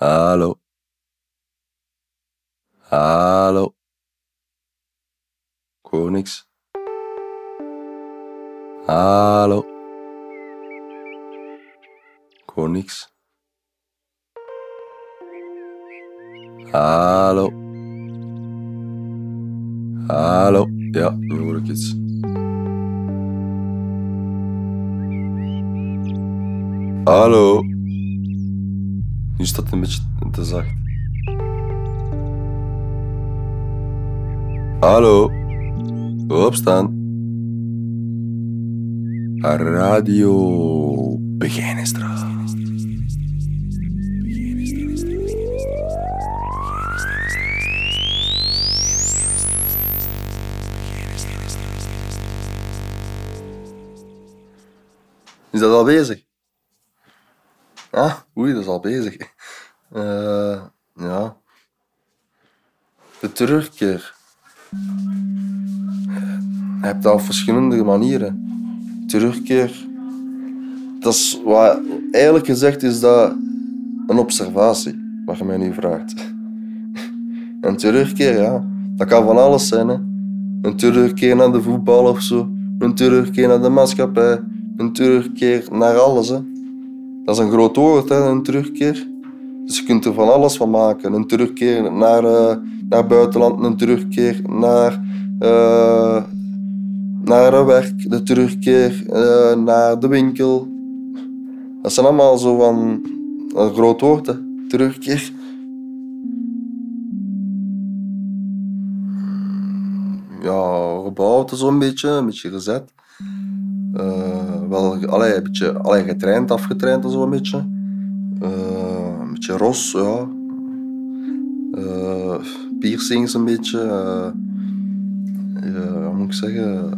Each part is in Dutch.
Hallo. Hallo. Niks. Hallo. Niks. Hallo. Hallo. Ja, nu hoor ik iets. Hallo. Nu staat het een beetje te zacht. Hallo. Opstaan. Radio Begijnenstraat. Is dat al bezig? Ah, oei, dat is al bezig. Eh, ja. De terugkeer. Je hebt dat op verschillende manieren. Terugkeer. Dat is wat eigenlijk gezegd is dat een observatie, wat je mij nu vraagt. Een terugkeer, ja. Dat kan van alles zijn, hè. Een terugkeer naar de voetbal of zo. Een terugkeer naar de maatschappij. Een terugkeer naar alles, hè. Dat is een groot woord, hè, een terugkeer. Dus je kunt er van alles van maken. Een terugkeer naar, uh, naar buitenland, een terugkeer naar, uh, naar werk, de terugkeer uh, naar de winkel. Dat zijn allemaal zo van een groot woord, hè, terugkeer. Ja, gebouwd zo'n beetje, een beetje gezet. Wel allee, een beetje allee, getraind, afgetraind zo een beetje. Uh, een beetje ros, ja. Uh, piercings een beetje. Uh, wat moet ik zeggen?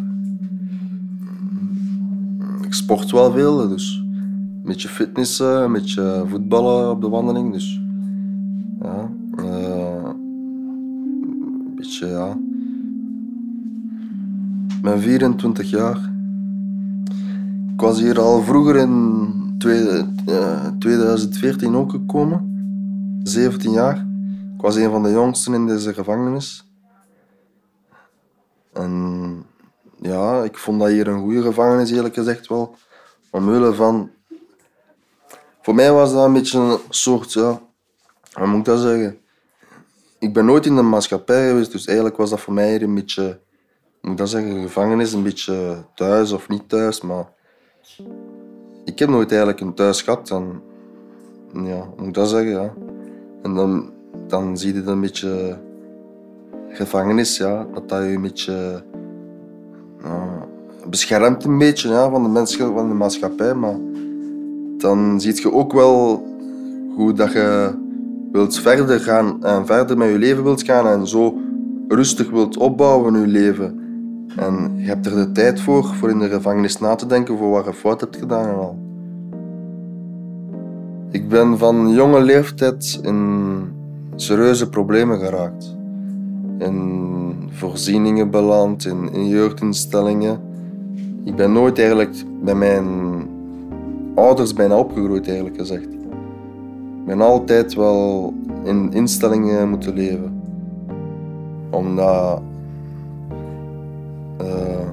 Ik sport wel veel, dus een beetje fitnessen, een beetje voetballen op de wandeling. Dus ja, een beetje ja. Ik ben 24 jaar. Ik was hier al vroeger in 2014 ook gekomen. 17 jaar. Ik was een van de jongsten in deze gevangenis. En ja, ik vond dat hier een goede gevangenis, eerlijk gezegd wel. Omwille van... Voor mij was dat een beetje een soort, ja... Hoe moet ik dat zeggen? Ik ben nooit in de maatschappij geweest, dus eigenlijk was dat voor mij hier een beetje... Hoe moet ik dat zeggen? Gevangenis, een beetje thuis of niet thuis, maar ik heb nooit eigenlijk een thuis gehad. En, ja, moet ik dat zeggen? Ja. En dan, dan zie je een beetje gevangenis, ja, dat dat je een beetje beschermt een beetje ja, van de mensen van de maatschappij. Maar dan zie je ook wel hoe dat je wilt verder gaan en verder met je leven wilt gaan en zo rustig wilt opbouwen in je leven. En je hebt er de tijd voor, voor in de gevangenis na te denken voor wat je fout hebt gedaan en al. Ik ben van jonge leeftijd in serieuze problemen geraakt. In voorzieningen beland, in, in jeugdinstellingen. Ik ben nooit eigenlijk bij mijn ouders bijna opgegroeid, eigenlijk gezegd. Ik ben altijd wel in instellingen moeten leven. Omdat uh,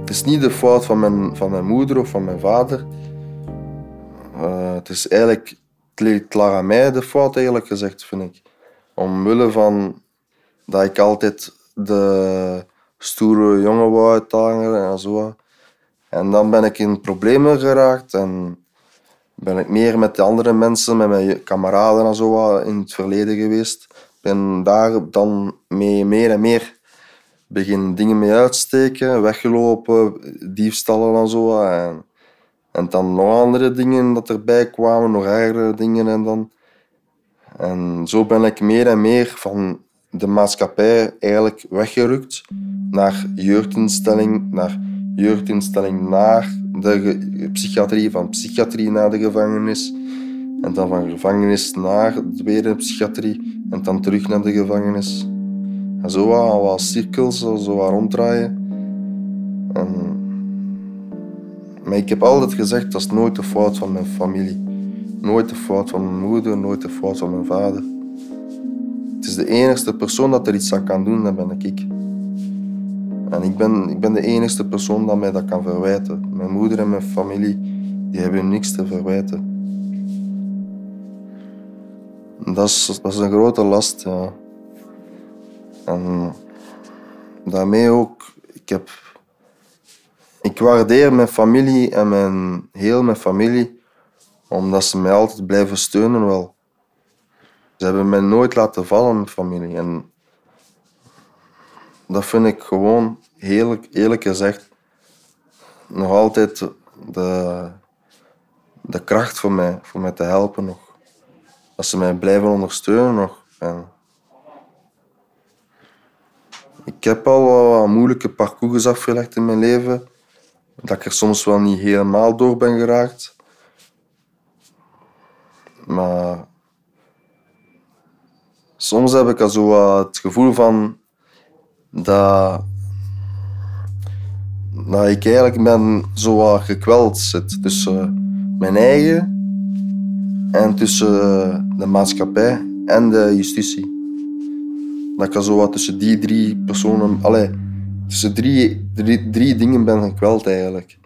het is niet de fout van mijn, van mijn moeder of van mijn vader. Uh, het is eigenlijk, het lag aan mij de fout eigenlijk gezegd, vind ik. Omwille van dat ik altijd de stoere jongen wou uithangen en zo. En dan ben ik in problemen geraakt en ben ik meer met de andere mensen, met mijn kameraden en zo in het verleden geweest. Ben daar dan mee meer en meer begin dingen mee uitsteken, weggelopen, diefstallen en zo. En, en dan nog andere dingen dat erbij kwamen, nog ergere dingen en dan. En zo ben ik meer en meer van de maatschappij eigenlijk weggerukt naar jeugdinstelling, naar jeugdinstelling naar de psychiatrie, van psychiatrie naar de gevangenis. En dan van gevangenis naar de psychiatrie en dan terug naar de gevangenis. En zo wat, wat cirkels, zo wat ronddraaien. En... Maar ik heb altijd gezegd, dat is nooit de fout van mijn familie. Nooit de fout van mijn moeder, nooit de fout van mijn vader. Het is de enigste persoon dat er iets aan kan doen, dat ben ik. En ik ben, ik ben de enigste persoon dat mij dat kan verwijten. Mijn moeder en mijn familie die hebben niks te verwijten. Dat is, dat is een grote last, ja. En daarmee ook, ik heb... Ik waardeer mijn familie en mijn, heel mijn familie, omdat ze mij altijd blijven steunen wel. Ze hebben mij nooit laten vallen, mijn familie. En dat vind ik gewoon, eerlijk, eerlijk gezegd, nog altijd de, de kracht voor mij, voor mij te helpen nog. Dat ze mij blijven ondersteunen nog. Ik heb al wat moeilijke parcours afgelegd in mijn leven. Dat ik er soms wel niet helemaal door ben geraakt. Maar soms heb ik al zo het gevoel van dat, dat ik eigenlijk ben zo gekweld zit tussen mijn eigen en tussen de maatschappij en de justitie. Dat ik zo wat tussen die drie personen, allee, tussen drie, drie, drie dingen ben gekweld eigenlijk.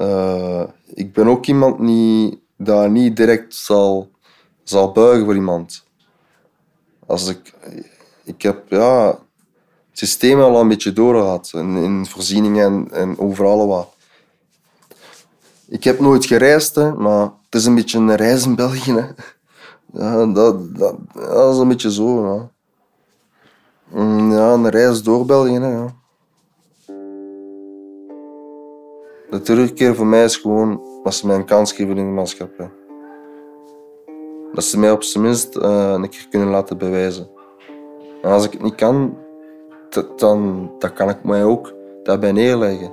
Uh, ik ben ook iemand die dat niet direct zal, zal buigen voor iemand. Als ik, ik heb ja, het systeem al een beetje doorgehad in, in voorzieningen en, en overal wat. Ik heb nooit gereisd, hè, maar het is een beetje een reis in België. Ja, dat, dat, dat is een beetje zo. Ja een reis door België. Hè, ja. De terugkeer voor mij is gewoon dat ze mij een kans geven in de maatschappij. Dat ze mij op zijn minst uh, een keer kunnen laten bewijzen. En als ik het niet kan, dan, dan kan ik mij ook daarbij neerleggen.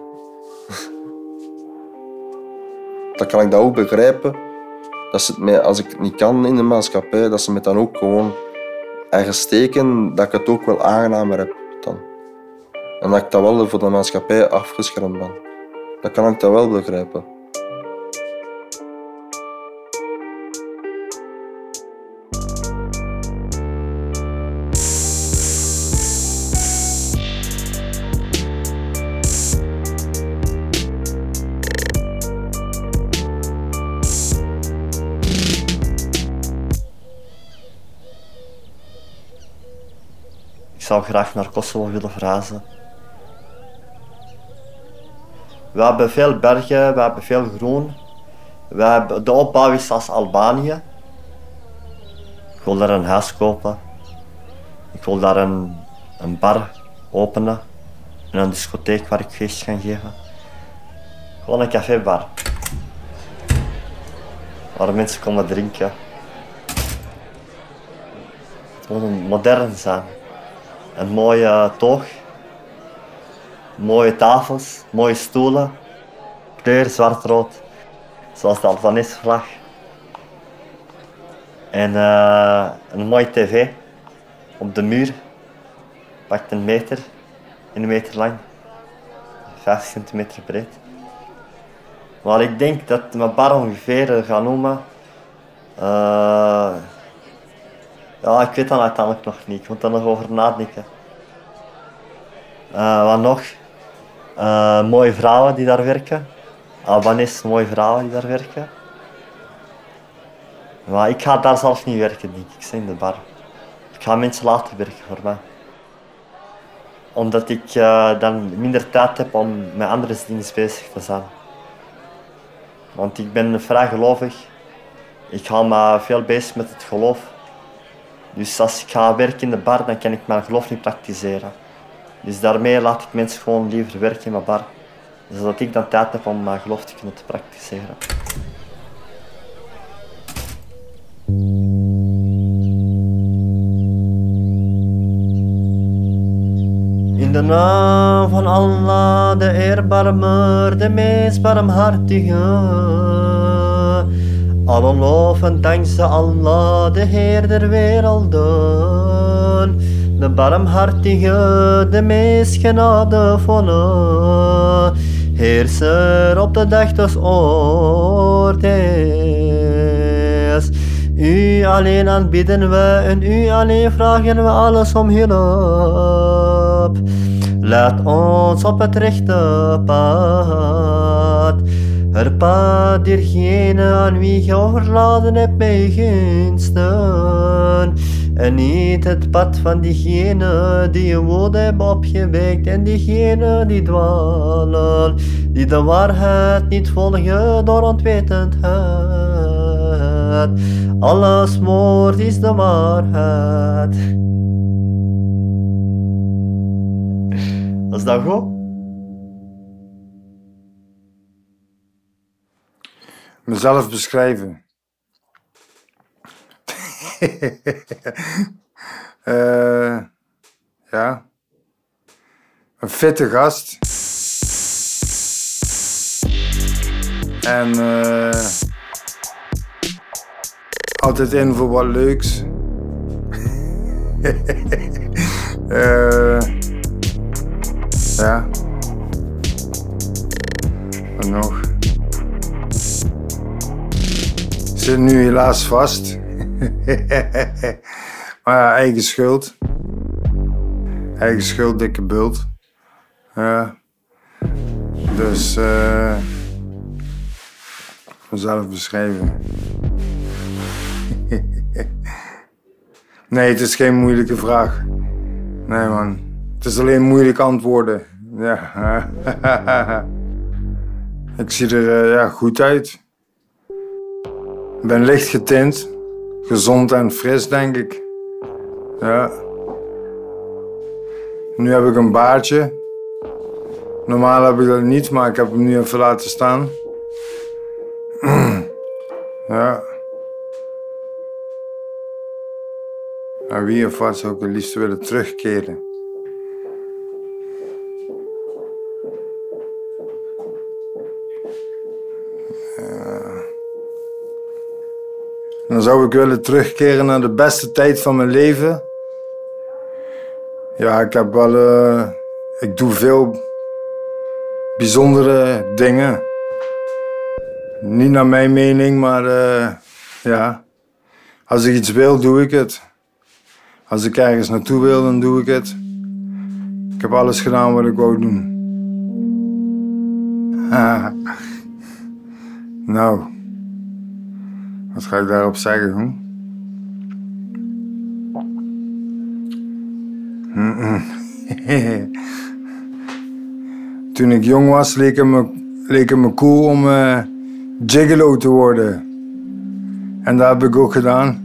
dan kan ik dat ook begrijpen. Dat ze mij, als ik het niet kan in de maatschappij, dat ze me dan ook gewoon ergens steken, dat ik het ook wel aangenamer heb dan. En dat ik dat wel voor de maatschappij afgeschermd ben. Dan kan ik dat wel begrijpen. Graag naar Kosovo willen verhuizen. We hebben veel bergen, we hebben veel groen. We hebben, de opbouw is als Albanië. Ik wil daar een huis kopen. Ik wil daar een, een bar openen. En een discotheek waar ik feest kan geven. Gewoon een cafébar. Waar mensen komen drinken. Het moet modern zijn. Een mooie toog. Mooie tafels, mooie stoelen. Kleur zwart-rood. Zoals de Albanese vlag. En uh, een mooie tv op de muur. Pakt een meter, een meter lang. 50 centimeter breed. Maar ik denk dat mijn bar ongeveer gaat noemen. Uh, ja, ik weet dat uiteindelijk nog niet. Ik moet er nog over nadenken. Uh, wat nog? Uh, mooie vrouwen die daar werken. Albanese mooie vrouwen die daar werken. Maar ik ga daar zelf niet werken, denk ik. Ik in de bar. Ik ga mensen laten werken voor mij. Omdat ik uh, dan minder tijd heb om met andere dingen bezig te zijn. Want ik ben vrij gelovig. Ik ga me veel bezig met het geloof. Dus als ik ga werken in de bar, dan kan ik mijn geloof niet praktiseren. Dus daarmee laat ik mensen gewoon liever werken in mijn bar. Zodat ik dan tijd heb om mijn geloof te kunnen praktiseren. In de naam van Allah, de eerbarmer, de meest barmhartige. Alle lof en dankzij Allah, de Heer der werelden. De barmhartige, de meest genadevolle. Heerser op de dag des oordeels. U alleen aanbidden we en u alleen vragen we alles om hulp. Laat ons op het rechte pad. Het pad dergene aan wie je overladen hebt mij gunsten. En niet het pad van diegene die je woede hebben opgewekt en diegene die dwalen, die de waarheid niet volgen door onwetendheid. Alles woord is de waarheid. Is dat goed? Mezelf beschrijven. Eh, ja. Een fitte gast. En eh, altijd in voor wat leuks. Eh, ja. Wat nog? Zit nu helaas vast. maar ja, eigen schuld. Eigen schuld, dikke bult. Ja. Dus eh mezelf beschrijven. nee, het is geen moeilijke vraag. Nee man, het is alleen moeilijk antwoorden. Ja. Ik zie er eh, ja, goed uit. Ik ben licht getint. Gezond en fris, denk ik. Ja. Nu heb ik een baardje. Normaal heb ik dat niet, maar ik heb hem nu even laten staan. ja. Naar wie of wat zou ik het liefst willen terugkeren? Dan zou ik willen terugkeren naar de beste tijd van mijn leven. Ja, ik heb wel. eh, ik doe veel bijzondere dingen. Niet naar mijn mening, maar eh, ja. Als ik iets wil, doe ik het. Als ik ergens naartoe wil, dan doe ik het. Ik heb alles gedaan wat ik wou doen. nou. Wat ga ik daarop zeggen. Toen ik jong was, leek het me, leek me cool om gigolo te worden. En dat heb ik ook gedaan.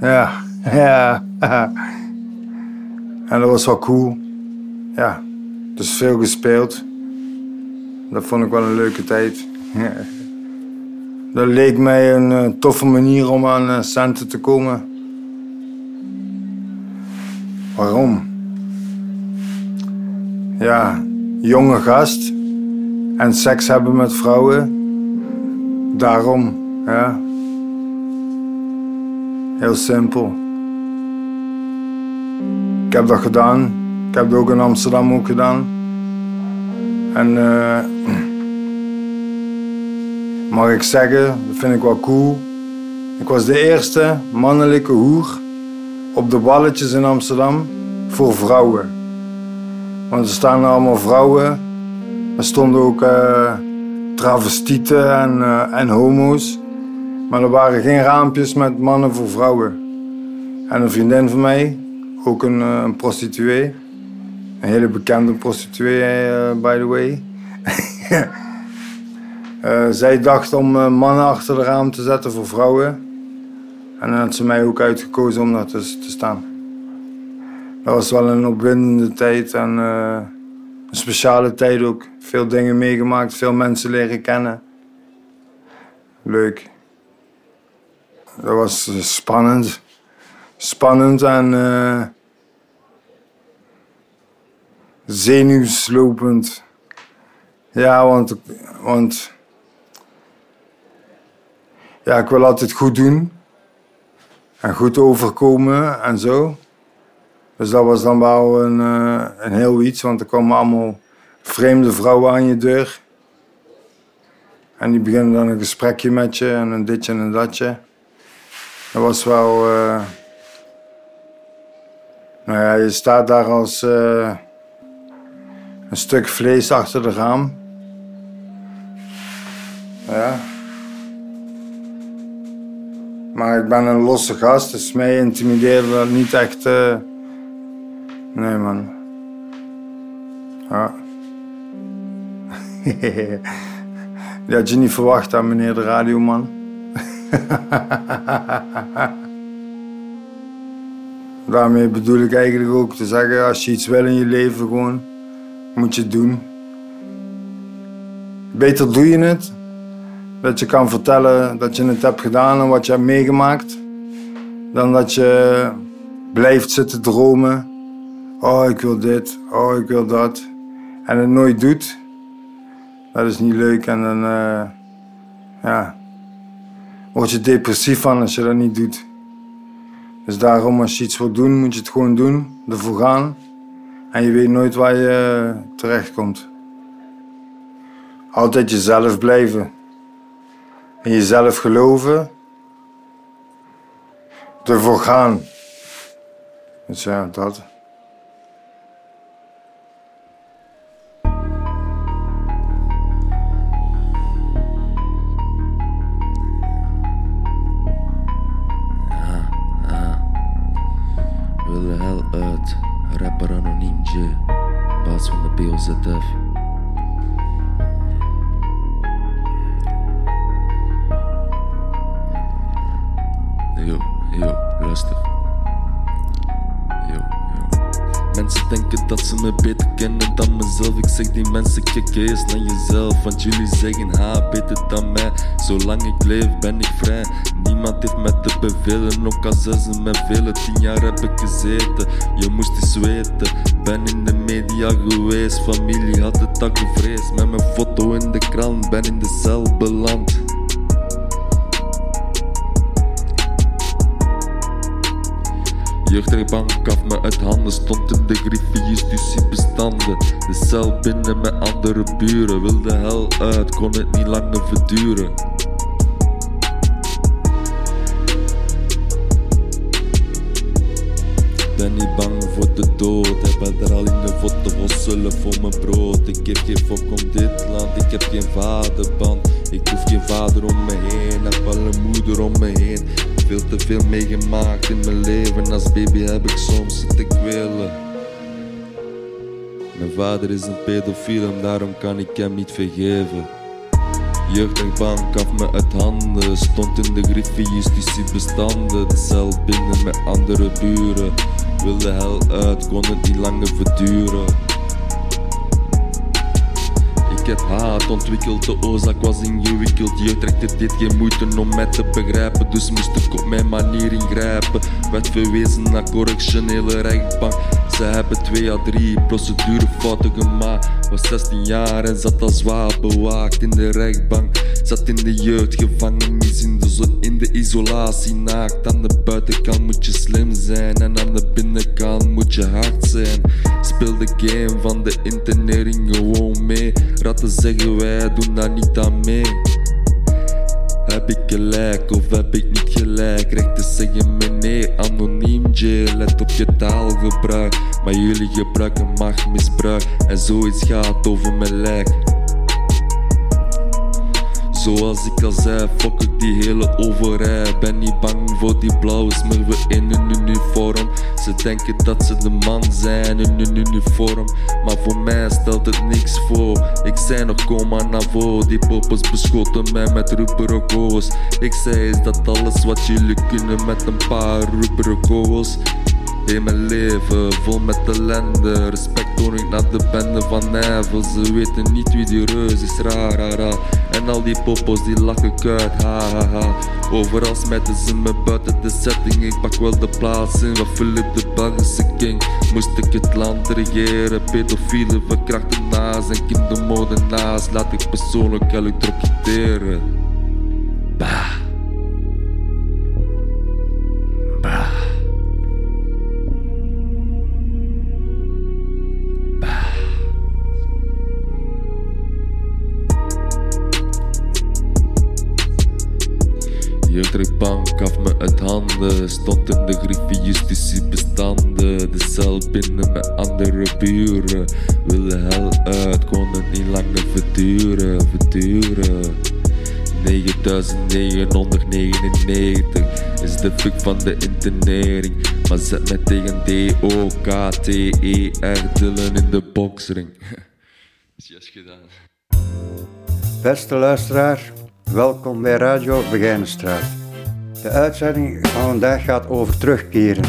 Ja, ja. en dat was wel cool. Ja, dus veel gespeeld. Dat vond ik wel een leuke tijd. Dat leek mij een eh, toffe manier om aan eh, centen te komen. Waarom? Ja, jonge gast en seks hebben met vrouwen. Daarom, ja. Heel simpel. Ik heb dat gedaan. Ik heb het ook in Amsterdam ook gedaan. En eh mag ik zeggen, dat vind ik wel cool. Ik was de eerste mannelijke hoer op de balletjes in Amsterdam voor vrouwen. Want er staan allemaal vrouwen. Er stonden ook eh travestieten en, eh, en homo's. Maar er waren geen raampjes met mannen voor vrouwen. En een vriendin van mij, ook een, eh, een prostituee. Een hele bekende prostituee, by the way. Eh, zij dacht om eh, mannen achter de raam te zetten voor vrouwen. En dan had ze mij ook uitgekozen om daar tussen te staan. Dat was wel een opwindende tijd en eh, een speciale tijd ook. Veel dingen meegemaakt, veel mensen leren kennen. Leuk. Dat was spannend. Spannend en zenuwslopend. Ja, want, want ja, ik wil altijd goed doen. En goed overkomen en zo. Dus dat was dan wel een, eh, een heel iets, want er komen allemaal vreemde vrouwen aan je deur. En die beginnen dan een gesprekje met je en een ditje en een datje. Dat was wel. eh, nou ja, je staat daar als eh, een stuk vlees achter de raam. Ja. Maar ik ben een losse gast, dus mij intimideerde dat niet echt. eh, Nee, man. Ja. Die had je niet verwacht aan meneer de radioman. Daarmee bedoel ik eigenlijk ook te zeggen, als je iets wil in je leven gewoon, moet je het doen. Beter doe je het, dat je kan vertellen dat je het hebt gedaan en wat je hebt meegemaakt, dan dat je blijft zitten dromen. Oh, ik wil dit, oh, ik wil dat. En het nooit doet. Dat is niet leuk en dan, eh, ja, word je depressief van als je dat niet doet. Dus daarom, als je iets wilt doen, moet je het gewoon doen, ervoor gaan. En je weet nooit waar je eh, terechtkomt. Altijd jezelf blijven. In jezelf geloven. Ervoor gaan. Dus ja, dat. Eens naar jezelf. Want jullie zeggen, ha, beter dan mij. Zolang ik leef, ben ik vrij. Niemand heeft me te bevelen, ook al zijn ze me velen. Tien jaar heb ik gezeten, je moest eens weten. Ben in de media geweest, familie had het al gevreesd. Met mijn foto in de krant, ben in de cel beland. Jeugdrechtbank gaf me uit handen, stond in de griffie justitiebestanden. De cel binnen met andere buren, wilde hel uit, kon het niet langer verduren. Ben niet bang voor de dood, heb er al in de voeten wosselen voor mijn brood. Ik heb geen fok om dit land, ik heb geen vaderband. Ik hoef geen vader om me heen, heb wel een moeder om me heen. Veel te veel meegemaakt in mijn leven, als baby heb ik soms zitten kwelen. Mijn vader is een pedofiel en daarom kan ik hem niet vergeven. Jeugdrechtbank gaf me uit handen, stond in de griffie justitiebestanden. De cel binnen met andere buren, wilde hel uit, kon het niet langer verduren. Ik heb haat ontwikkeld, de oorzaak was ingewikkeld. Jeugdrechter deed geen moeite om mij te begrijpen, dus moest ik op mijn manier ingrijpen. Werd verwezen naar correctionele rechtbank. Ze hebben twee à drie procedurefouten gemaakt. Was 16 jaar en zat al zwaar bewaakt in de rechtbank. Zat in de jeugdgevangenis in de, in de isolatie naakt. Aan de buitenkant moet je slim zijn en aan de binnenkant moet je hard zijn. Speel de game van de internering gewoon mee. Ratten zeggen wij doen daar niet aan mee. Heb ik gelijk of heb ik niet gelijk? Rechters zeggen me nee, anoniem J, let op je taalgebruik. Maar jullie gebruiken machtmisbruik en zoiets gaat over mijn lijk. Zoals ik al zei, fuck ik die hele overheid. Ben niet bang voor die blauwe smurfen in een uniform. Ze denken dat ze de man zijn in een uniform. Maar voor mij stelt het niks voor. Ik zei nog kom maar naar. Die poppers beschoten mij met rubberen kogels. Ik zei is dat alles wat jullie kunnen met een paar rubberen kogels. Heel mijn leven vol met ellende. Respect toon ik naar de bende van Nijvel. Ze weten niet wie die reus is, raar, raar, raar. En al die poppos die lachen kuit, ha ha ha. Overal smijten ze me buiten de setting. Ik pak wel de plaats in van Philip de Belgische king. Moest ik het land regeren, pedofielen verkrachten naast en kindermoordenaars. Laat ik persoonlijk elektrocuteren. Bah. Bah. Jeugdrechtbank gaf me uit handen. Stond in de griffie justitiebestanden. De cel binnen met andere buren. Willen hel uit, kon het niet langer verduren, verduren. 9999 is de fuck van de internering. Maar zet mij tegen D-O-K-T-E-R Dillen in de boxring. is juist gedaan. Beste luisteraar, welkom bij Radio Begijnenstraat. De uitzending van vandaag gaat over terugkeren.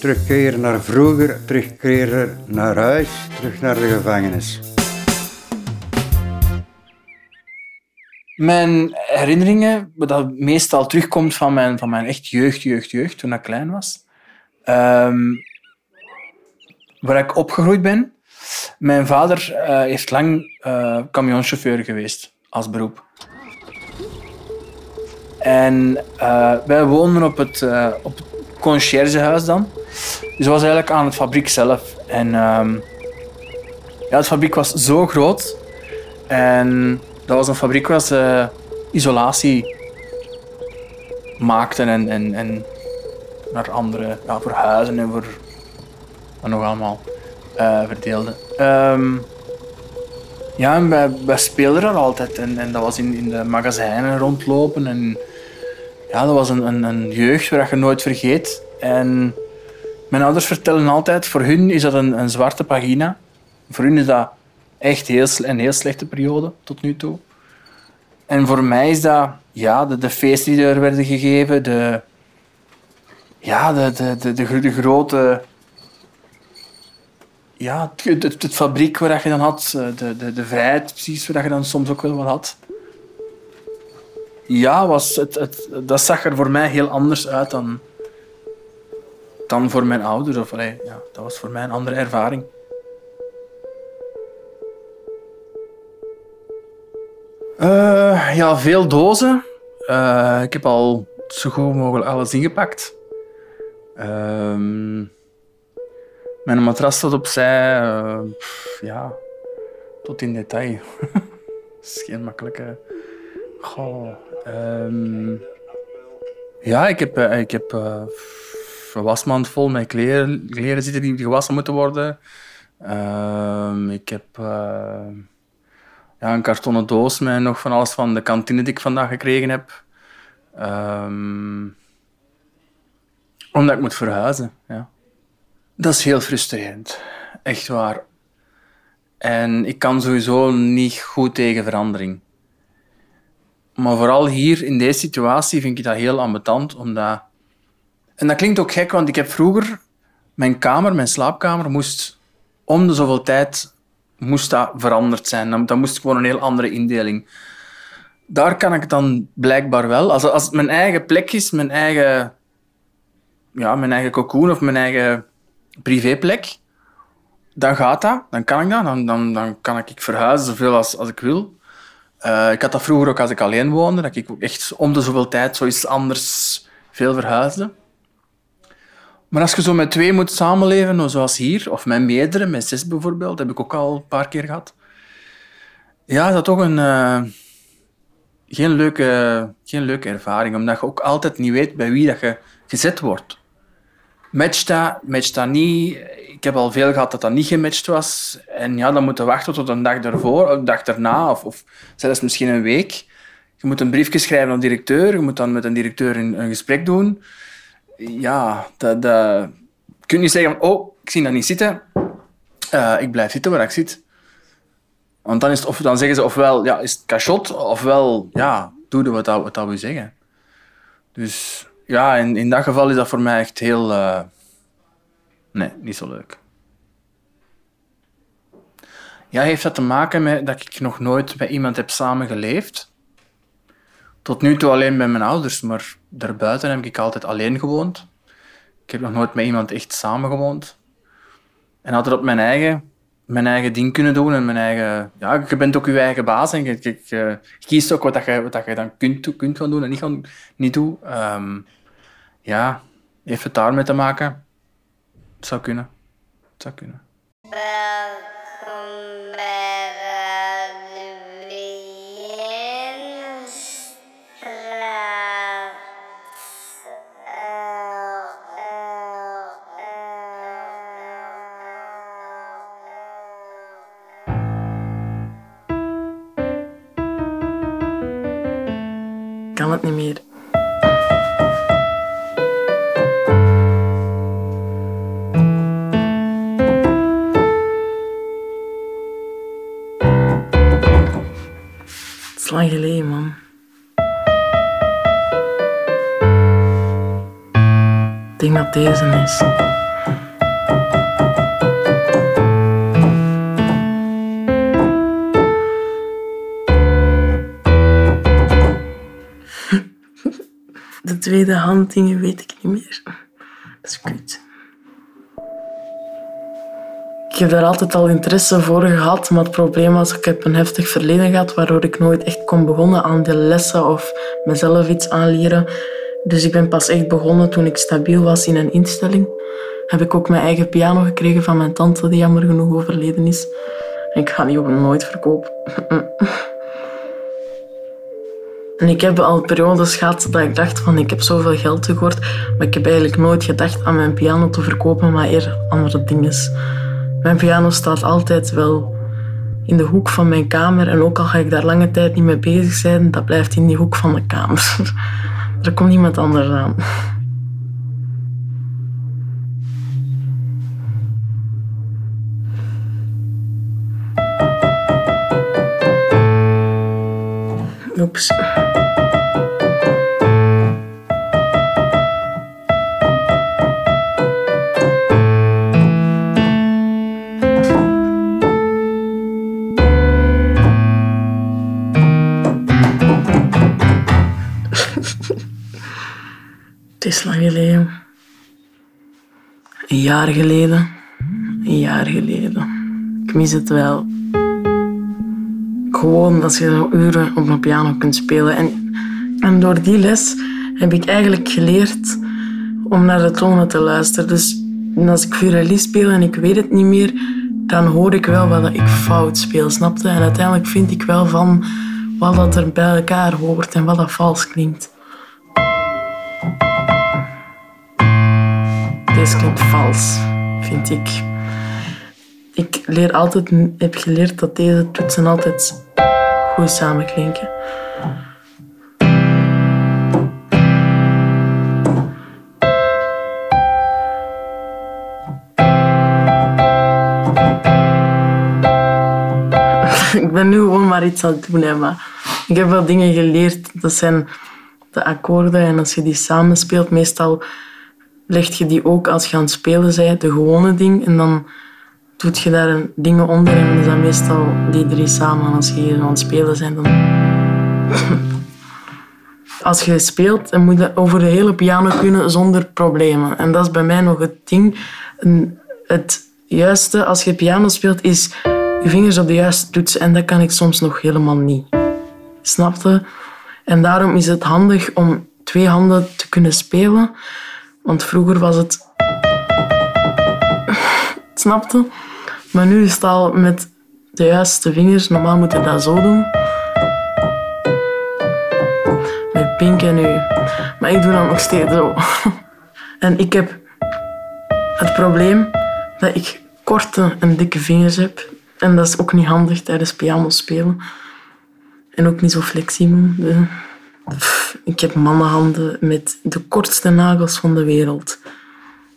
Terugkeren naar vroeger, terugkeren naar huis, terug naar de gevangenis. Mijn herinneringen, wat meestal terugkomt van mijn, van mijn echt jeugd, jeugd, jeugd, toen ik klein was. Ehm, waar ik opgegroeid ben. Mijn vader heeft lang eh camionchauffeur geweest als beroep. En eh, wij woonden op het, eh, op het dan. Dus was eigenlijk aan het fabriek zelf. En ehm, ja, het fabriek was zo groot. En dat was een fabriek waar ze isolatie maakten en, en, en naar andere, ja, voor huizen en voor wat nog allemaal eh, verdeelden. Ehm, ja, wij, wij speelden er altijd en, en dat was in, in de magazijnen rondlopen. En ja, dat was een, een, een jeugd waar je nooit vergeet. En mijn ouders vertellen altijd, voor hun is dat een, een zwarte pagina. Voor hun is dat echt heel, een heel slechte periode tot nu toe. En voor mij is dat ja, de, feesten die er werden gegeven, de, ja, de, de, de grote. Ja, het, het, het fabriek waar je dan had, eh, de, de, de vrijheid precies waar je dan soms ook wel wat had. Ja, was het, het, dat zag er voor mij heel anders uit dan, dan voor mijn ouders. Of, allee, ja, dat was voor mij een andere ervaring. Eh, ja, veel dozen. Eh, ik heb al zo goed mogelijk alles ingepakt. Ehm, mijn matras staat opzij. eh, ja, tot in detail. Is geen makkelijke... Goh, ehm, ja, ik heb, eh, ik heb eh, een wasmand vol met kleren, kleren zitten die gewassen moeten worden. Ehm, ik heb... ja, een kartonnen doos met nog van alles van de kantine die ik vandaag gekregen heb. Ehm, omdat ik moet verhuizen. Ja. Dat is heel frustrerend. Echt waar. En ik kan sowieso niet goed tegen verandering. Maar vooral hier in deze situatie vind ik dat heel ambetant, omdat... En dat klinkt ook gek, want ik heb vroeger... Mijn kamer, mijn slaapkamer, moest om de zoveel tijd moest dat veranderd zijn. Dan, moest ik gewoon een heel andere indeling. Daar kan ik dan blijkbaar wel. Als, als het mijn eigen plek is, mijn eigen, ja, mijn eigen cocoon of mijn eigen privéplek, dan gaat dat. Dan kan ik dat. Dan, dan, dan kan ik verhuizen zoveel als, als ik wil. Eh, ik had dat vroeger ook als ik alleen woonde, dat ik ook echt om de zoveel tijd zoiets anders veel verhuisde. Maar als je zo met twee moet samenleven, zoals hier, of met meerdere, met zes bijvoorbeeld, heb ik ook al een paar keer gehad. Ja, is dat toch een, eh, geen, leuke, geen leuke ervaring, omdat je ook altijd niet weet bij wie dat je gezet wordt. Matcht dat, matcht dat niet? Ik heb al veel gehad dat dat niet gematcht was. En ja, dan moeten wachten tot een dag ervoor, of een dag erna, of, zelfs misschien een week. Je moet een briefje schrijven aan de directeur, je moet dan met een directeur een, gesprek doen ja, dat, dat... je kunt niet zeggen, oh, ik zie dat niet zitten. Eh, ik blijf zitten waar ik zit. Want dan, is het, of, dan zeggen ze ofwel, ja, is het cachot, ofwel, ja, doe wat wat dat we zeggen. Dus ja, in, in dat geval is dat voor mij echt heel... eh, nee, niet zo leuk. Ja, heeft dat te maken met dat ik nog nooit met iemand heb samengeleefd. Tot nu toe alleen bij mijn ouders, maar daarbuiten heb ik altijd alleen gewoond. Ik heb nog nooit met iemand echt samengewoond. En altijd op mijn eigen, mijn eigen ding kunnen doen en mijn eigen... Ja, je bent ook je eigen baas en je, je, kiest ook wat, je, wat je dan kunt, kunt gaan doen en niet, gaan, niet doet. Ehm, ja, heeft het daarmee te maken? Het zou kunnen. Het zou kunnen. Kan het niet meer. Deze is. De tweede hand dingen weet ik niet meer. Dat is kut. Ik heb daar altijd al interesse voor gehad, maar het probleem was, ik heb een heftig verleden gehad, waardoor ik nooit echt kon begonnen aan de lessen of mezelf iets aanleren. Dus ik ben pas echt begonnen toen ik stabiel was in een instelling. Heb ik ook mijn eigen piano gekregen van mijn tante, die jammer genoeg overleden is. En ik ga die ook nooit verkopen. En ik heb al periodes gehad dat ik dacht van ik heb zoveel geld tekort, maar ik heb eigenlijk nooit gedacht aan mijn piano te verkopen, maar eerder andere dingen. Mijn piano staat altijd wel in de hoek van mijn kamer en ook al ga ik daar lange tijd niet mee bezig zijn, dat blijft in die hoek van de kamer. Er komt niemand anders aan. Oeps. Is lang geleden. Een jaar geleden. Een jaar geleden. Ik mis het wel. Gewoon als je zo uren op een piano kunt spelen. En, en door die les heb ik eigenlijk geleerd om naar de tonen te luisteren. Dus als ik violine speel en ik weet het niet meer, dan hoor ik wel wat ik fout speel, snapte? En uiteindelijk vind ik wel van wat dat er bij elkaar hoort en wat dat vals klinkt. Deze klinkt vals, vind ik. Ik leer altijd, heb geleerd dat deze toetsen altijd goed samenklinken. ik ben nu gewoon maar iets aan het doen, hè, maar ik heb wel dingen geleerd. Dat zijn de akkoorden en als je die samenspeelt, meestal leg je die ook als je aan het spelen bent, de gewone ding, en dan doet je daar dingen onder en is dat meestal die drie samen. Als je hier aan het spelen bent, dan... Als je speelt, dan moet je over de hele piano kunnen zonder problemen. En dat is bij mij nog het ding. Het juiste als je piano speelt, is je vingers op de juiste toetsen. En dat kan ik soms nog helemaal niet. Snapte? En daarom is het handig om twee handen te kunnen spelen. Want vroeger was het... Snapte? Maar nu is het al met de juiste vingers. Normaal moet je dat zo doen. Met pink en nu. Maar ik doe dat nog steeds zo. En ik heb het probleem dat ik korte en dikke vingers heb. En dat is ook niet handig tijdens piano spelen. En ook niet zo flexibel. Ik heb mannenhanden met de kortste nagels van de wereld.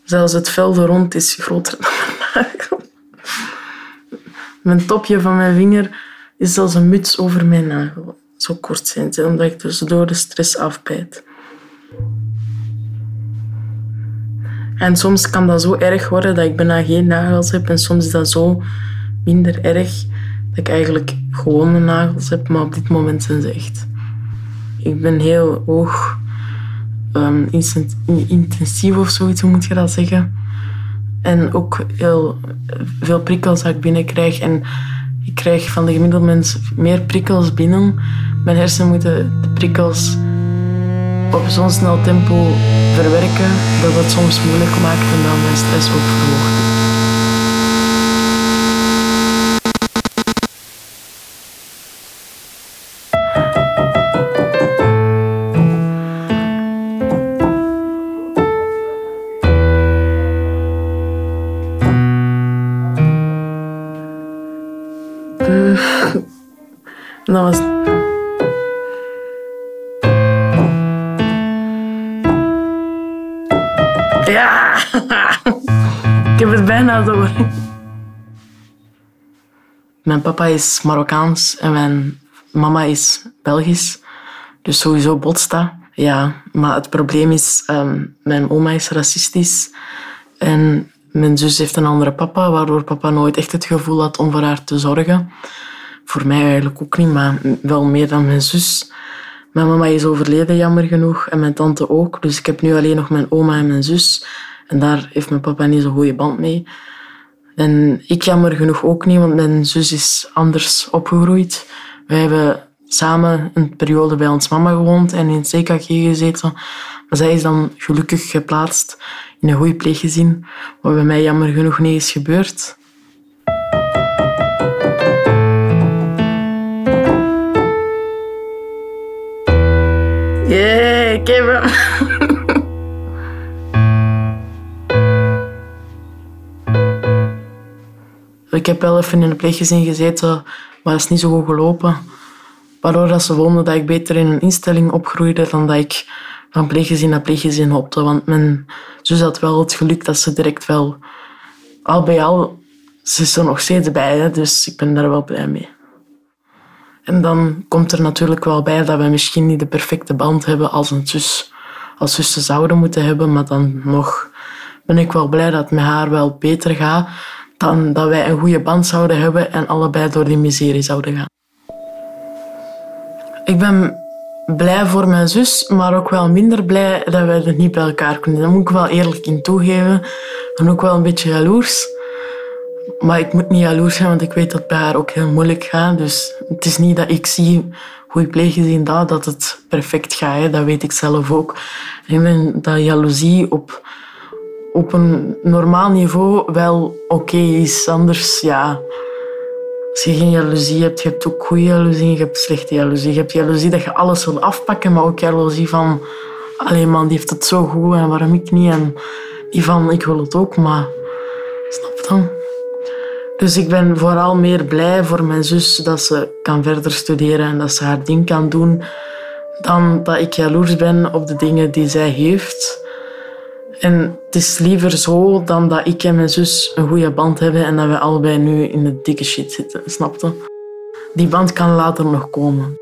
Zelfs het vel er rond is groter dan mijn nagel. Mijn topje van mijn vinger is als een muts over mijn nagel. Zo kort zijn ze, omdat ik dus door de stress afbijt. En soms kan dat zo erg worden dat ik bijna geen nagels heb. En soms is dat zo minder erg dat ik eigenlijk gewone nagels heb. Maar op dit moment zijn ze echt. Ik ben heel hoog ehm, intensief of zoiets, moet je dat zeggen? En ook heel veel prikkels dat ik binnenkrijg. En ik krijg van de gemiddelde mens meer prikkels binnen. Mijn hersenen moeten de prikkels op zo'n snel tempo verwerken dat het soms moeilijk maakt en dan mijn stress ook verhoogt. Mijn papa is Marokkaans en mijn mama is Belgisch. Dus sowieso botst dat. Ja, maar het probleem is, ehm, mijn oma is racistisch. En mijn zus heeft een andere papa, waardoor papa nooit echt het gevoel had om voor haar te zorgen. Voor mij eigenlijk ook niet, maar wel meer dan mijn zus. Mijn mama is overleden, jammer genoeg, en mijn tante ook. Dus ik heb nu alleen nog mijn oma en mijn zus. En daar heeft mijn papa niet zo'n goede band mee. En ik jammer genoeg ook niet, want mijn zus is anders opgegroeid. Wij hebben samen een periode bij ons mama gewoond en in het CKG gezeten. Maar zij is dan gelukkig geplaatst in een goede pleeggezin, wat bij mij jammer genoeg niet is gebeurd. Yeah, hem. Ik heb wel even in een pleeggezin gezeten, maar het is niet zo goed gelopen. Waardoor dat ze vonden dat ik beter in een instelling opgroeide dan dat ik van pleeggezin naar pleeggezin hopte. Want mijn zus had wel het geluk dat ze direct wel... Al bij al, ze is er nog steeds bij, dus ik ben daar wel blij mee. En dan komt er natuurlijk wel bij dat we misschien niet de perfecte band hebben als een zus. Als zussen zouden moeten hebben, maar dan nog ben ik wel blij dat het met haar wel beter gaat dan dat wij een goede band zouden hebben en allebei door die miserie zouden gaan. Ik ben blij voor mijn zus, maar ook wel minder blij dat wij het niet bij elkaar kunnen. Daar moet ik wel eerlijk in toegeven. En ook wel een beetje jaloers. Maar ik moet niet jaloers zijn, want ik weet dat het bij haar ook heel moeilijk gaat. Dus het is niet dat ik zie hoe ik pleeggezien dat, dat het perfect gaat. Hè. Dat weet ik zelf ook. Ik ben dat jaloezie op, op een normaal niveau wel oké is. Anders, ja... Als je geen jaloezie hebt, je hebt ook goede jaloezie je hebt slechte jaloezie. Je hebt jaloezie dat je alles wil afpakken, maar ook jaloezie van... Allee man, die heeft het zo goed en waarom ik niet? En die van, ik wil het ook, maar... Snap dan? Dus ik ben vooral meer blij voor mijn zus dat ze kan verder studeren en dat ze haar ding kan doen, dan dat ik jaloers ben op de dingen die zij heeft. En het is liever zo dan dat ik en mijn zus een goede band hebben en dat we allebei nu in de dikke shit zitten, snapte? Die band kan later nog komen.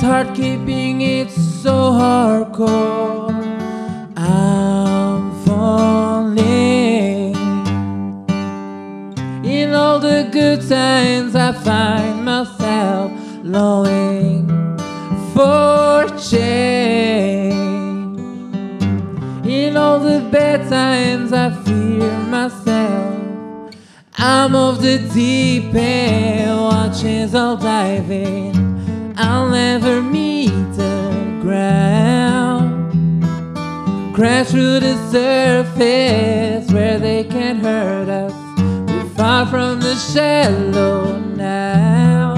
It's hard keeping it so hardcore. I'm falling. In all the good times, I find myself longing for change. In all the bad times, I fear myself. I'm of the deep end, watching all diving. I'll never meet the ground. Crash through the surface where they can't hurt us. We're far from the shallow now.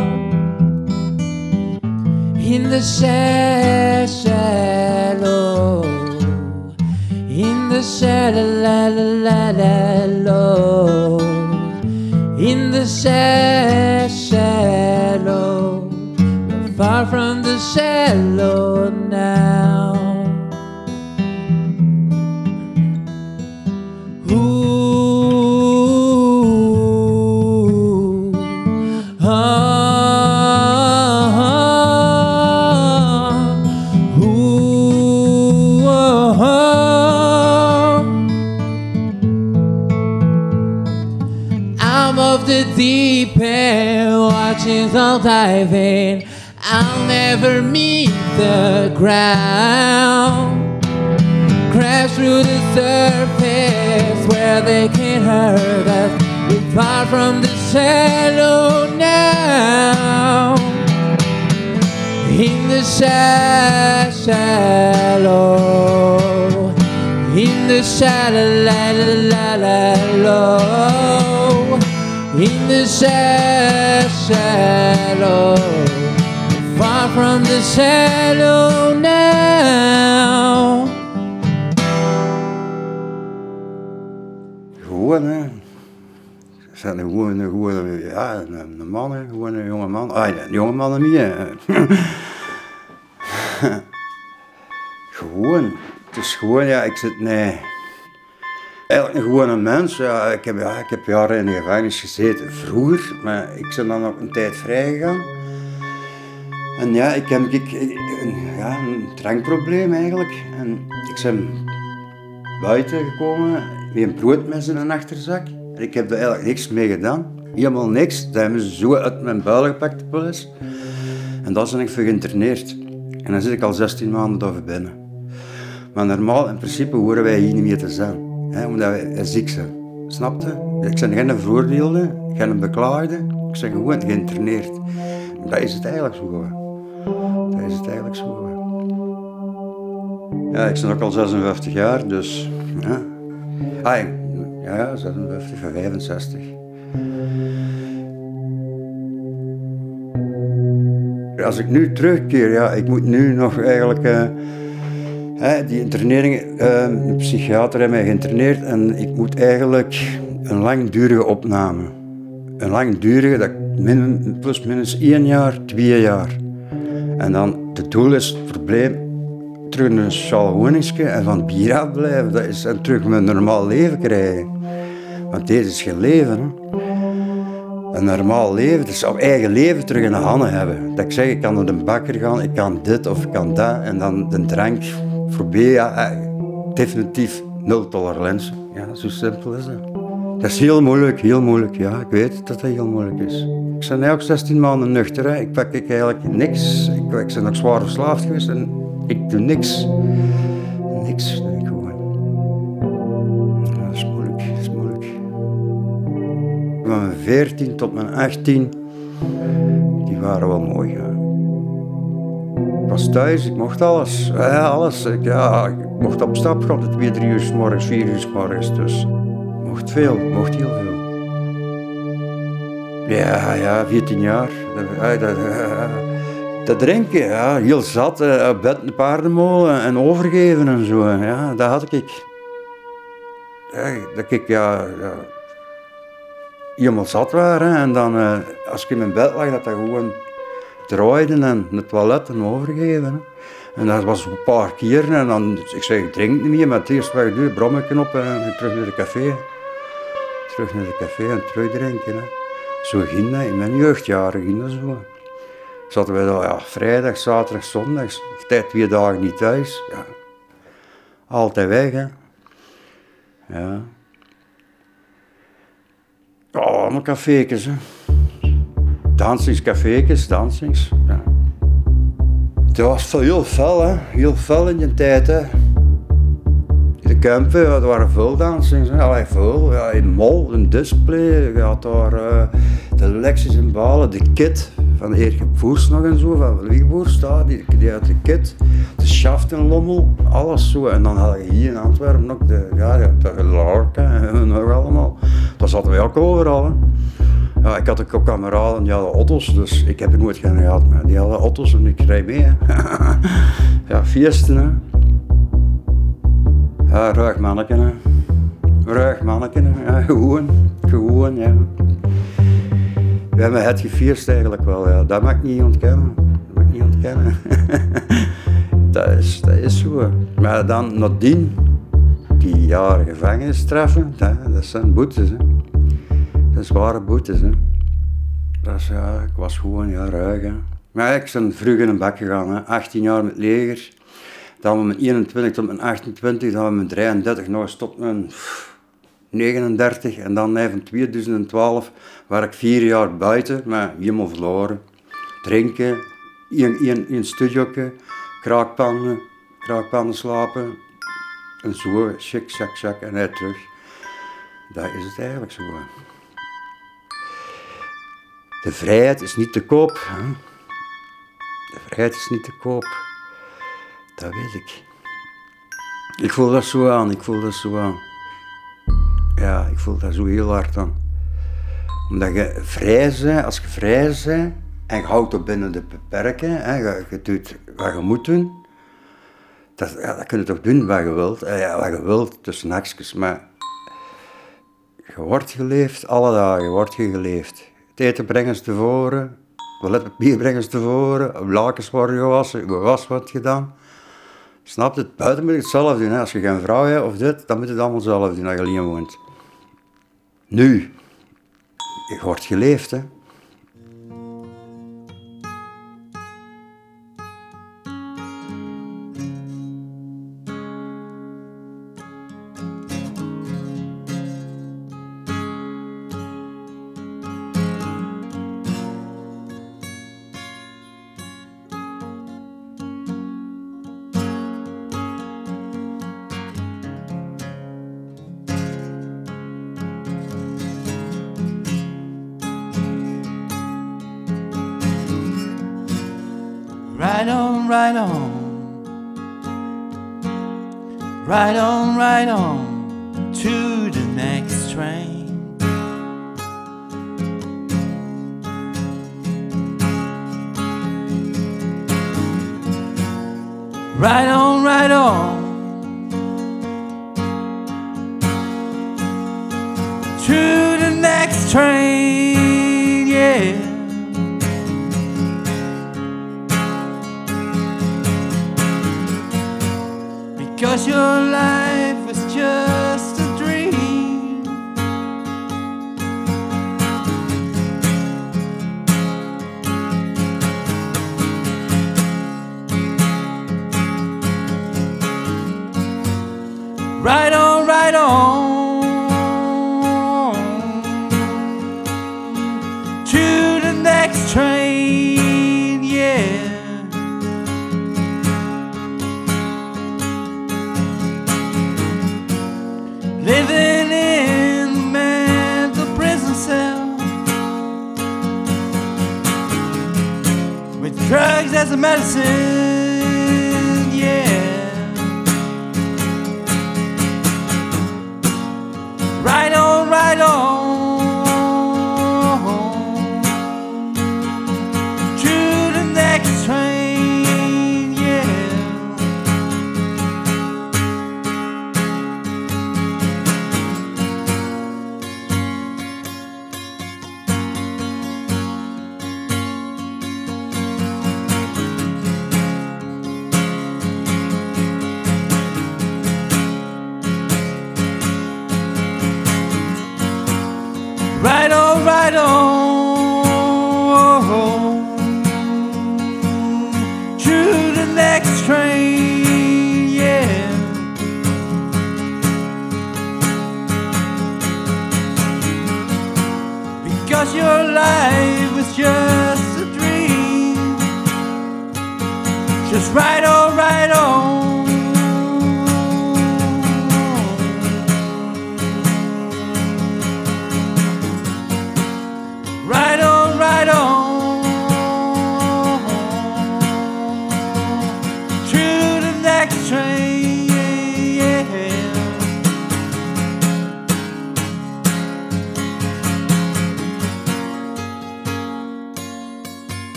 In the sha- shallow. In the shallow. In the sha- shallow. Far from the shallow now. Ooh, ah, ah, ah. ooh, oh, I'm of the deep end, watching all diving. Never meet the ground crash through the surface where they can't hurt us. We're far from the shallow now. In the sha- shallow, in the shallow, la la la la in the sha- shallow, from the shallow now. Gewoon, hè. Zijn gewoon, gewoon ja, een, een man, gewoon een jonge man. Ah, een jonge man niet, hè. gewoon. Het is gewoon, ja, ik zit, nee. Eigenlijk een gewone mens. Ja, ik, heb, ja, ik heb jaren in de gevangenis gezeten, vroeger. Maar ik ben dan ook een tijd vrijgegaan. En ja, ik heb ik, een, ja, een drankprobleem eigenlijk. En ik ben buiten gekomen met een broodmes in een achterzak. En ik heb er eigenlijk niks mee gedaan. Helemaal niks. Dat hebben ze zo uit mijn buil gepakt, de. En dan ben ik geïnterneerd. En dan zit ik al 16 maanden daar binnen. Maar normaal, in principe, horen wij hier niet meer te zijn. Hè, omdat wij ziek zijn. Snap je? Ik ben geen veroordeelde, geen beklaagde. Ik ben gewoon geïnterneerd. Dat is het eigenlijk zo gewoon. Is het eigenlijk zo. Ja, ik ben ook al 56 jaar, dus ja. Ah, ja, ja, 56, 65. Als ik nu terugkeer, ja, ik moet nu nog eigenlijk... hè, die internering, eh, een psychiater heeft mij geïnterneerd en ik moet eigenlijk een langdurige opname. Een langdurige, dat plus minus één jaar, twee jaar. En dan, het doel is het probleem terug in een sociaal en van bier afblijven. Dat is, en terug mijn normaal leven krijgen. Want deze is geen leven. Een normaal leven, dus op eigen leven terug in de handen hebben. Dat ik zeg, ik kan naar de bakker gaan, ik kan dit of ik kan dat. En dan de drank voorbij, ja, eh, definitief nul tolerantie. Ja, zo simpel is dat. Dat is heel moeilijk, heel moeilijk. Ja, ik weet dat dat heel moeilijk is. Ik ben ook 16 maanden nuchter. Hè. Ik pak ik eigenlijk niks. Ik, ik ben ook zwaar verslaafd geweest en ik doe niks. Niks gewoon. Dat is moeilijk, is moeilijk. Van mijn 14 tot mijn 18, die waren wel mooi. Ja. Ik was thuis, ik mocht alles. Ja, alles. Ik, ja, ik mocht op stap gaan, twee, drie uur 's morgens, vier uur 's morgens. Dus mocht veel, ik mocht heel veel. Ja, ja, 14 jaar. Dat, dat, ja, dat drinken, ja, heel zat. eh, Op bed paardenmolen en overgeven en zo. Ja, dat had ik. Dat ik, ja, helemaal zat waren. En dan, eh, als ik in mijn bed lag, dat dat gewoon draaide en het toilet en overgeven. En dat was een paar keer. En dan, ik zeg, ik drink niet meer, maar het eerste wat ik doe, brommetje op en terug naar de café. Terug naar de café en terug drinken. Hè. Zo ging dat, in mijn jeugdjaren ging dat zo. Zaten wij dan, ja, vrijdag, zaterdag, zondag, tijd twee dagen niet thuis. Ja. Altijd weg. Ja. Ja, allemaal cafékes, hè. Dansingscafékes, dansings, ja. Het was heel fel, hè. Heel fel in die tijd, hè. Kempen, er waren veel dansings. hè. Allee. Ja, in Mol, een display. Je had daar eh, de Lexus in Balen, de Kit van Erik Voers nog en zo, van Wiegboers, die, die had de Kit. De Schaft in Lommel, alles zo. En dan had je hier in Antwerpen nog de, ja, de Lorca en nog allemaal. Daar zaten wij ook overal. Ja, ik had ook kameraden die hadden auto's, dus ik heb er nooit geen gehad, maar die hadden auto's en ik rijd mee. Ja, feesten. Ruig manneken. Ruig manneken. Ja, gewoon, gewoon ja. We hebben het gefeest eigenlijk wel, ja. Dat mag ik niet ontkennen. Dat mag ik niet ontkennen. dat, is, dat is zo. Maar dan nadien, die jaren gevangenisstraffen, dat, dat zijn boetes hè. Dat zware boetes, hè. Dat is, ja, ik was gewoon ja, ruig, hè. Maar ik ben vroeg in een bak gegaan, hè. 18 jaar met leger. Dan van mijn 21 tot mijn 28, dan van mijn 33 nog tot mijn pff, 39. En dan van 2012 waar ik vier jaar buiten, maar helemaal verloren. Drinken, in, een studioke, kraakpannen, kraakpannen slapen. En zo, shik, shak, shak, en hij terug. Dat is het eigenlijk zo. De vrijheid is niet te koop. Hè? De vrijheid is niet te koop. Dat weet ik. Ik voel dat zo aan, ik voel dat zo aan. Ja, ik voel dat zo heel hard aan. Omdat je vrij bent, als je vrij bent en je houdt het binnen de beperken, hè, je, doet wat je moet doen, dat, ja, dat kun je toch doen wat je wilt. Wat je wilt, tussen maar je wordt geleefd, alle dagen wordt je geleefd. Het eten brengen ze tevoren, toiletpapier brengen ze tevoren, lakens worden gewassen, je was wordt gedaan. Snap? Het buiten moet je het zelf doen. Als je geen vrouw hebt of dit, dan moet je het allemaal zelf doen als je alleen woont. Nu, je wordt geleefd, hè.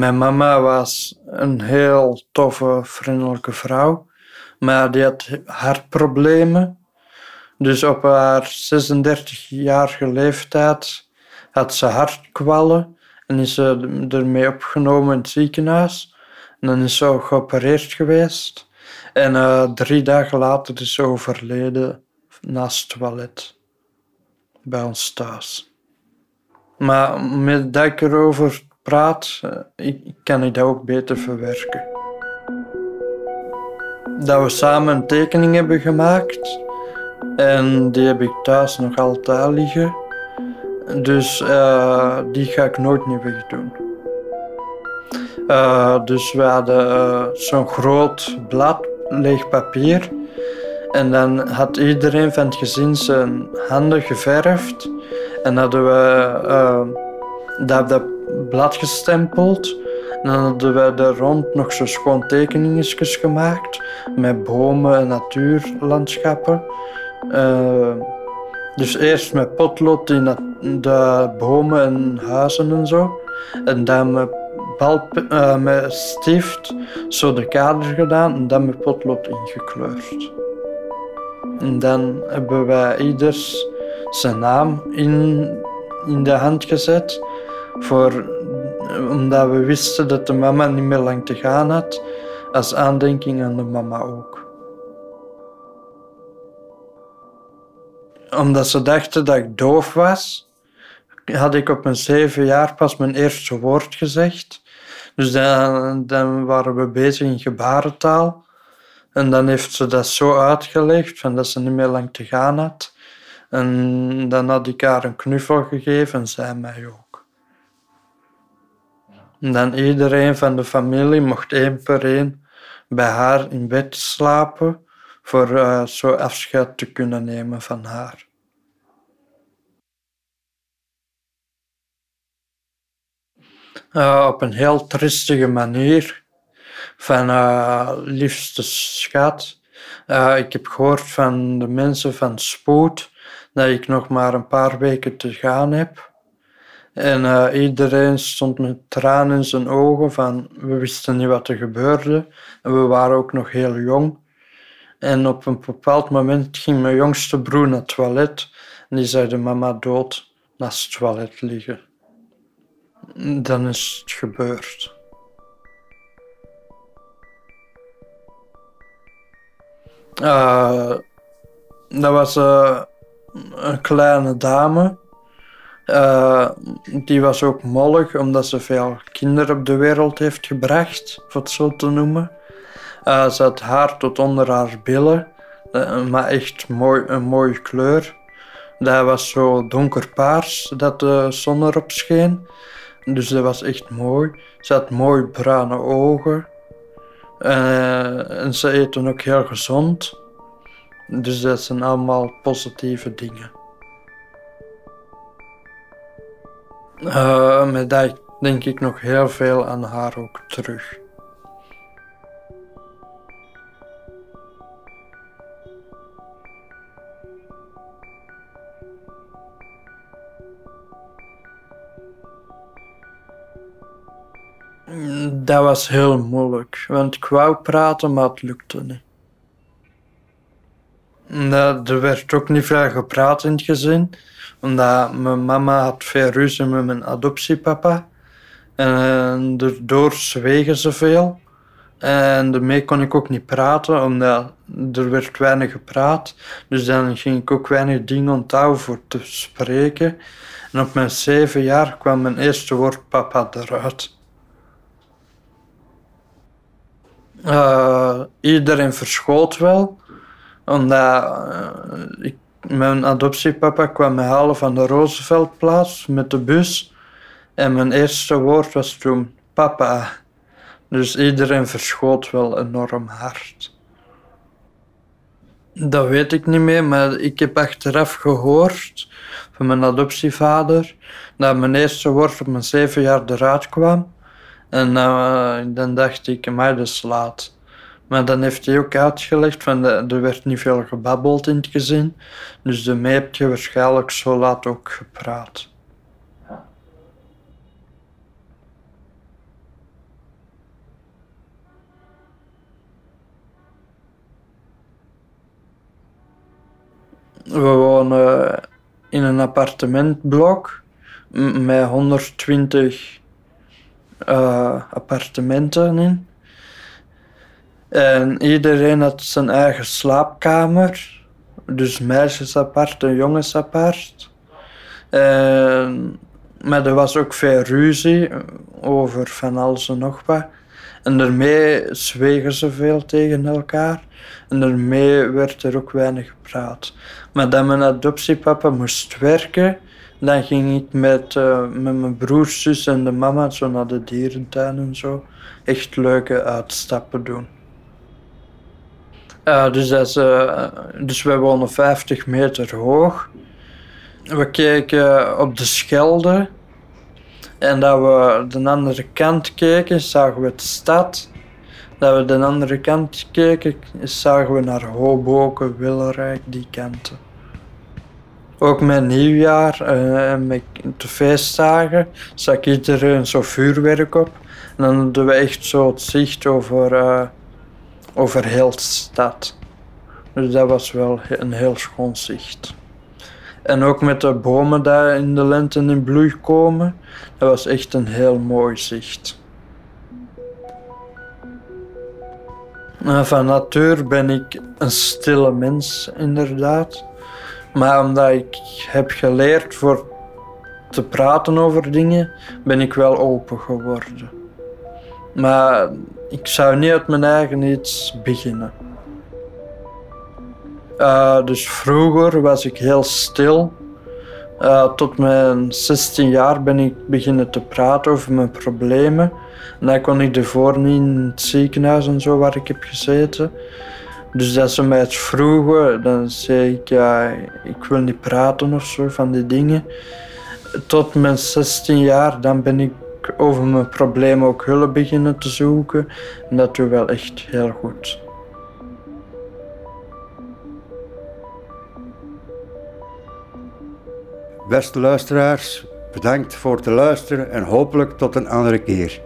Mijn mama was een heel toffe, vriendelijke vrouw, maar die had hartproblemen. Dus op haar 36-jarige leeftijd had ze hartkwallen en is ze ermee opgenomen in het ziekenhuis. En dan is ze geopereerd geweest. En eh, drie dagen later is ze overleden naast het toilet. Bij ons thuis. Maar met dat ik erover praat, eh, ik, kan ik dat ook beter verwerken. Dat we samen een tekening hebben gemaakt. En die heb ik thuis nog altijd liggen. Dus uh, die ga ik nooit meer wegdoen. Uh, dus we hadden zo'n groot blad leeg papier. En dan had iedereen van het gezin zijn handen geverfd. En hadden we dat, dat blad gestempeld. En dan hadden we er rond nog zo schoon tekeningetjes gemaakt. Met bomen en natuurlandschappen. Dus eerst met potlood in de bomen en huizen en zo. En dan met, uh, met stift zo de kader gedaan en dan met potlood ingekleurd. En dan hebben wij ieders zijn naam in, in de hand gezet. Voor, omdat we wisten dat de mama niet meer lang te gaan had. Als aandenking aan de mama ook. omdat ze dachten dat ik doof was, had ik op mijn zeven jaar pas mijn eerste woord gezegd. Dus dan, dan waren we bezig in gebarentaal. En dan heeft ze dat zo uitgelegd, van dat ze niet meer lang te gaan had. En dan had ik haar een knuffel gegeven en zij mij ook. Dan iedereen van de familie mocht één per één bij haar in bed slapen voor uh, zo afscheid te kunnen nemen van haar. Uh, op een heel tristige manier van uh, liefste schat. Ik heb gehoord van de mensen van Spoed dat ik nog maar een paar weken te gaan heb. En iedereen stond met tranen in zijn ogen van we wisten niet wat er gebeurde. En we waren ook nog heel jong. En op een bepaald moment ging mijn jongste broer naar het toilet en die zei de mama dood naast het toilet liggen. Dan is het gebeurd. Uh, dat was uh, een kleine dame. Uh, die was ook mollig omdat ze veel kinderen op de wereld heeft gebracht, om het zo te noemen. Uh, ze had haar tot onder haar billen, uh, maar echt mooi, een mooie kleur. Dat was zo donkerpaars dat de zon erop scheen. Dus dat was echt mooi. Ze had mooi bruine ogen. En ze eten ook heel gezond. Dus dat zijn allemaal positieve dingen. Uh, met dat denk ik nog heel veel aan haar ook terug. Dat was heel moeilijk, want ik wou praten, maar het lukte niet. Er werd ook niet veel gepraat in het gezin, omdat mijn mama had veel ruzie met mijn adoptiepapa. En daardoor zwegen ze veel. En daarmee kon ik ook niet praten, omdat er werd weinig gepraat. Dus dan ging ik ook weinig dingen onthouden voor te spreken. En op mijn zeven jaar kwam mijn eerste woord papa eruit. Uh, iedereen verschoot wel, omdat ik, mijn adoptiepapa kwam me halen van de Rooseveltplaats met de bus. En mijn eerste woord was toen papa. Dus iedereen verschoot wel enorm hard. Dat weet ik niet meer, maar ik heb achteraf gehoord van mijn adoptievader dat mijn eerste woord op mijn zeven jaar eruit kwam. En uh, dan dacht ik, dat is laat. Maar dan heeft hij ook uitgelegd van de, er werd niet veel gebabbeld in het gezin. Dus daarmee heb je waarschijnlijk zo laat ook gepraat. We wonen eh, in een appartementblok met 120 eh, appartementen in. En iedereen had zijn eigen slaapkamer. Dus meisjes apart en jongens apart. Maar er was ook veel ruzie over van alles en nog wat. En daarmee zwegen ze veel tegen elkaar. En daarmee werd er ook weinig gepraat. Maar dat mijn adoptiepapa moest werken, dan ging ik met, eh, met mijn broers, zus en de mama zo naar de dierentuin en zo. Echt leuke uitstappen doen. Eh, dus, dat is, eh, dus wij wonen 50 meter hoog. We keken op de Schelde. En dat we de andere kant keken, zagen we de stad. Dat we de andere kant keken, zagen we naar Hoboken, Wilrijk, die kanten. Ook met nieuwjaar eh, en met de feestdagen zag iedereen zo vuurwerk op. En dan hadden we echt zo het zicht over, over heel de stad. Dus dat was wel een heel schoon zicht. En ook met de bomen die in de lente in bloei komen, dat was echt een heel mooi zicht. En van natuur ben ik een stille mens, inderdaad. Maar omdat ik heb geleerd voor te praten over dingen, ben ik wel open geworden. Maar ik zou niet uit mijn eigen iets beginnen. Eh, dus vroeger was ik heel stil. Eh, tot mijn 16 jaar ben ik beginnen te praten over mijn problemen. En dat kon ik ervoor niet in het ziekenhuis en zo waar ik heb gezeten. Dus dat ze mij het vroegen, dan zei ik ja, ik wil niet praten of zo van die dingen. Tot mijn 16 jaar, dan ben ik over mijn problemen ook hulp beginnen te zoeken. En dat doe wel echt heel goed. Beste luisteraars, bedankt voor het luisteren en hopelijk tot een andere keer.